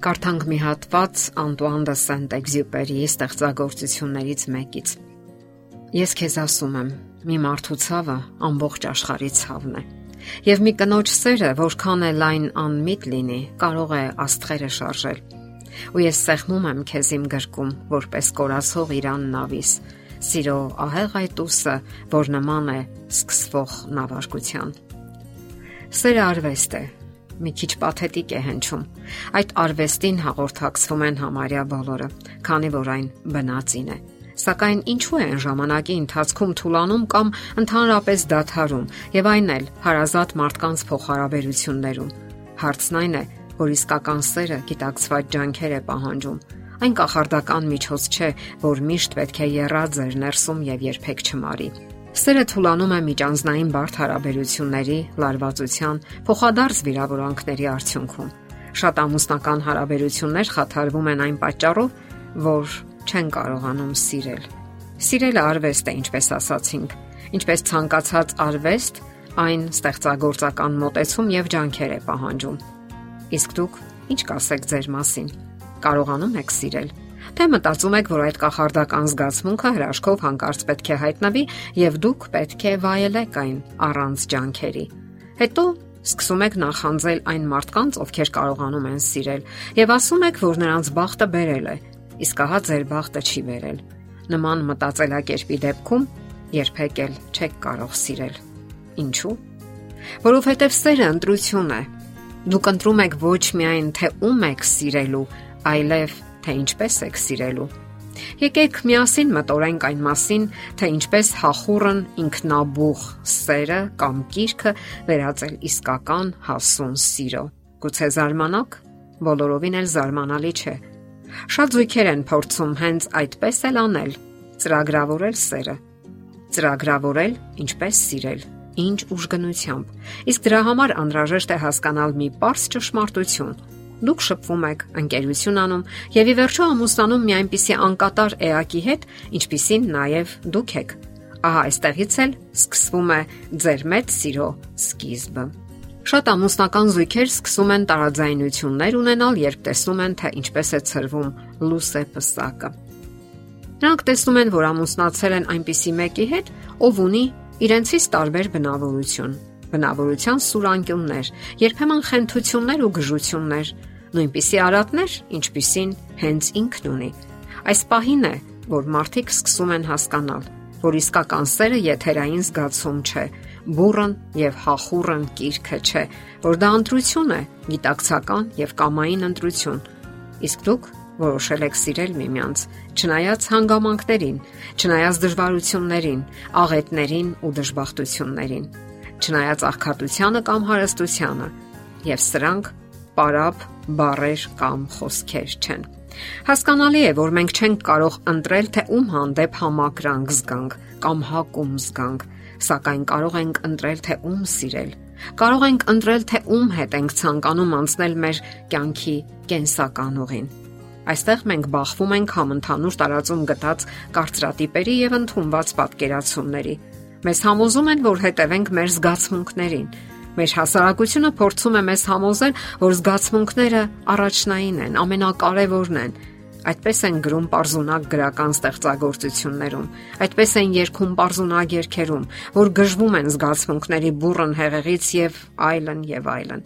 Կարդանք մի հատված Անտուան դե Սենտ-Էքզյուպերիի ստեղծագործություններից մեկից։ Ես քեզ ասում եմ, մի մարդու ցավը ամբողջ աշխարհի ցավն է։ Եվ մի կնոջ սերը, որքան էլ այն անմիտ լինի, կարող է աստղերը շարժել։ Ու ես սեղմում եմ քեզ իմ գրկում, որպես կորացող Իրան նավիս, սիրո ահեղ այդ ուսը, որ նման է սկսվող նավարկության։ Սերը արվեստ է, մի քիչ պաթետիկ է հնչում։ Այդ արվեստին հաղորդակցվում են համարյա բոլորը, քանի որ այն բնածին է։ Սակայն ինչու են ժամանակի ընթացքում թուլանում կամ ընդհանրապես դադարում, եւ այն էլ հարազատ մարդկանց փոխհարաբերություններում։ Հարցն այն է, որ իսկական սերը գիտակցված ջանքեր է պահանջում։ Այն կախարդական միջոց չէ, որ միշտ պետք է երրած ձեր ներսում եւ երբեք չմարի։ Սերը թուլանում է միջանձնային բարդ հարաբերությունների, լարվածության, փոխադարձ վիրավորանքների արդյունքում։ Շատ ամուսնական հարաբերություններ խաթարվում են այն պատճառով, որ չեն կարողանում սիրել։ Սիրելը արվեստ է, ինչպես ասացինք, ինչպես ցանկացած արվեստ, այն ստեղծագործական մոտեցում եւ ջանքեր է պահանջում։ Իսկ դուք ինչ կասեք ձեր մասին։ Կարողանում եք սիրել թե մտածում եք, որ այդ կախարդական զգացմունքը հրաշքով հանկարծ պետք է հայտնվի եւ դուք պետք է վայելեք այն առանց ջանքերի։ Հետո սկսում եք նախանձել այն մարդկանց, ովքեր կարողանում են սիրել, եւ ասում եք, որ նրանց բախտը բերել է, իսկ ահա ձեր բախտը չի բերել։ Նման մտածելակերպի դեպքում երբեք էլ չեք կարող սիրել։ Ինչու՞։ Որովհետև սերը ընտրություն է։ Դուք ընտրում եք ոչ միայն թե ում եք սիրելու, այլև թե ինչպես եք սիրելու։ Եկեք միասին մտորենք այն մասին, թե ինչպես հախուրն ինքնաբուխ սերը կամ կիրքը վերածել իսկական հասուն սիրո։ Գուցե զարմանաք, բոլորովին էլ զարմանալի չէ։ Շատ զույգեր են փորձում հենց այդպես էլ անել՝ ծրագրավորել սերը։ Ծրագրավորել ինչպես սիրել, ինչ ուժգնությամբ։ Իսկ դրա համար անհրաժեշտ է հասկանալ մի པարս ճշմարտություն դուք շփվում եք, ընկերություն անում եւ ի վերջո ամուսնանում մի այնպիսի անկատար էակի հետ, ինչպիսին նաեւ դուք եք։ Ահա այստեղից էլ սկսվում է ձեր մեծ սիրո սկիզբը։ Շատ ամուսնական զույգեր սկսում են տարաձայնություններ ունենալ, երբ տեսնում են, թե ինչպես է ծրվում լուսե պսակը։ Նրանք տեսնում են, որ ամուսնացել են այնպիսի մեկի հետ, ով ունի իրենցից տարբեր բնավորություն, բնավորության սուրանկյուններ, երբեմն խենթություններ ու գժություններ, նույնպիսի արատներ, ինչպիսին հենց ինքն ունի։ Այս պահին է, որ մարդիկ սկսում են հասկանալ, որ իսկական սերը եթերային զգացում չէ, բուրըն եւ հախուրն կիրքը չէ, որ դա ընտրություն է, գիտակցական եւ կամային ընտրություն։ Իսկ դուք որոշել եք սիրել միմյանց, չնայած հանգամանքներին, չնայած դժվարություններին, աղետներին ու դժբախտություններին, չնայած աղքատությանը կամ հարստությանը, եւ սրանք պարապ բառեր կամ խոսքեր չեն։ Հասկանալի է, որ մենք չենք կարող ընտրել, թե ում հանդեպ համակրանք զգանք կամ հակում զգանք, սակայն կարող ենք ընտրել, թե ում սիրել։ Կարող ենք ընտրել, թե ում հետ ենք ցանկանում անցնել մեր կյանքի կենսական ուղին։ Այստեղ մենք բախվում ենք համընդհանուր տարածում գտած կարծրատիպերի եւ ընդունված պատկերացումների։ Մեզ համոզում են, որ հետևենք մեր զգացմունքներին, Մեր հասարակությունը փորձում է մեզ համոզել, որ զգացմունքները առաջնային են, ամենակարևորն են։ Այդպես են գրում པարզունակ գրական ստեղծագործություններում, այդպես են երգում པարզունակ երգերում, որ գժվում են զգացմունքների բուրըն հեղեղից եւ այլն եւ այլն։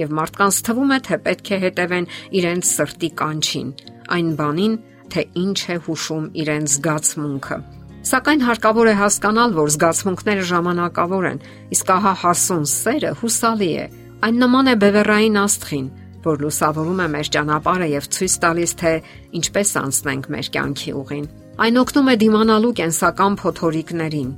Եվ մարդկանց թվում է, թե պետք է հետևեն իրենց սրտի կանչին, այն բանին, թե ինչ է հուշում իրենց զգացմունքը։ Սակայն հարկավոր է հասկանալ, որ զգացմունքները ժամանակավոր են, իսկ ահա հասուն սերը հուսալի է։ Այն նման է բևեռային աստղին, որ լուսավորում է մեր ճանապարհը եւ ցույց տալիս, թե ինչպես անցնենք մեր կյանքի ուղին։ Այն օգնում է դիմանալու կենսական փոթորիկներին,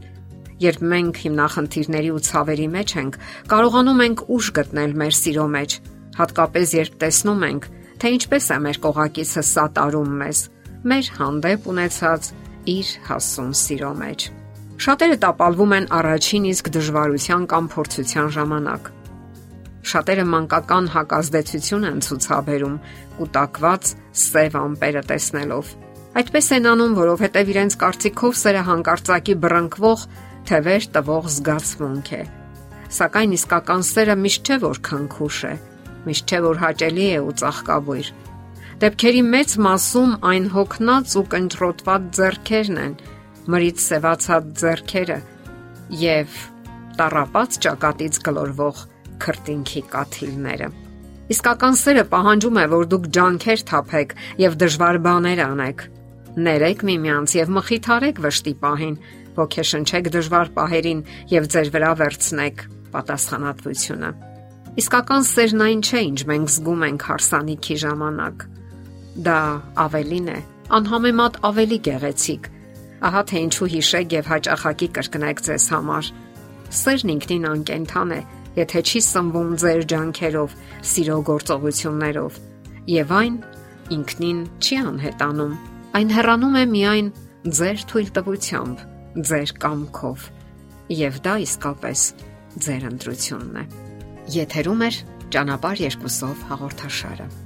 Երբ մենք հիմնախնդիրների ու ցավերի մեջ ենք, կարողանում ենք ուժ գտնել մեր սիրո մեջ, հատկապես երբ տեսնում ենք, թե ինչպես է մեր կողակիցը սատարում մեզ, մեր հանդեպ ունեցած իր հասուն սիրո մեջ։ Շատերը տապալվում են առաջին իսկ դժվարության կամ փորձության ժամանակ։ Շատերը մանկական հակազդեցություն են ցուցաբերում կൂട്ടակված սև ամպերը տեսնելով։ Այդպես են անում, որովհետև իրենց կարծիքով սերը հանկարծակի բռնկվող թևեր տվող զգացմունք է։ Սակայն իսկական սերը միշտ չէ որ քնքուշ է, միշտ չէ որ հաճելի է ու ծաղկաբույր։ Դեպքերի մեծ մասում այն հոգնած ու կընտրոտված зерքերն են, մրից սևացած зерքերը եւ տարապած ճակատից գլորվող քրտինքի կաթիլները։ Իսկական սերը պահանջում է, որ դուք ջանքեր թափեք եւ դժվար բաներ անեք։ Ներեք միմյանց եւ մխիթարեք վշտի պահին, ոգեշնչեք դժվար պահերին եւ ձեր վրա վերցնեք պատասխանատվությունը։ Իսկական սերն այն չէ, ինչ մենք զգում ենք հարսանիքի ժամանակ դա ավելին է, անհամեմատ ավելի գեղեցիկ։ Ահա թե ինչու հիշեք եւ հաճախակի կրկնեք ձեզ համար։ Սերն ինքնին անկենթան է, եթե չի սնվում ձեր ջանքերով, սիրո գործողություններով, եւ այն ինքնին չի անհետանում։ Այն հեռանում է միայն ձեր թույլտվությամբ, ձեր կամքով։ Եվ դա իսկապես ձեր ընտրությունն է։ Եթերում է ճանապարհ երկուսով հաղորդաշարը։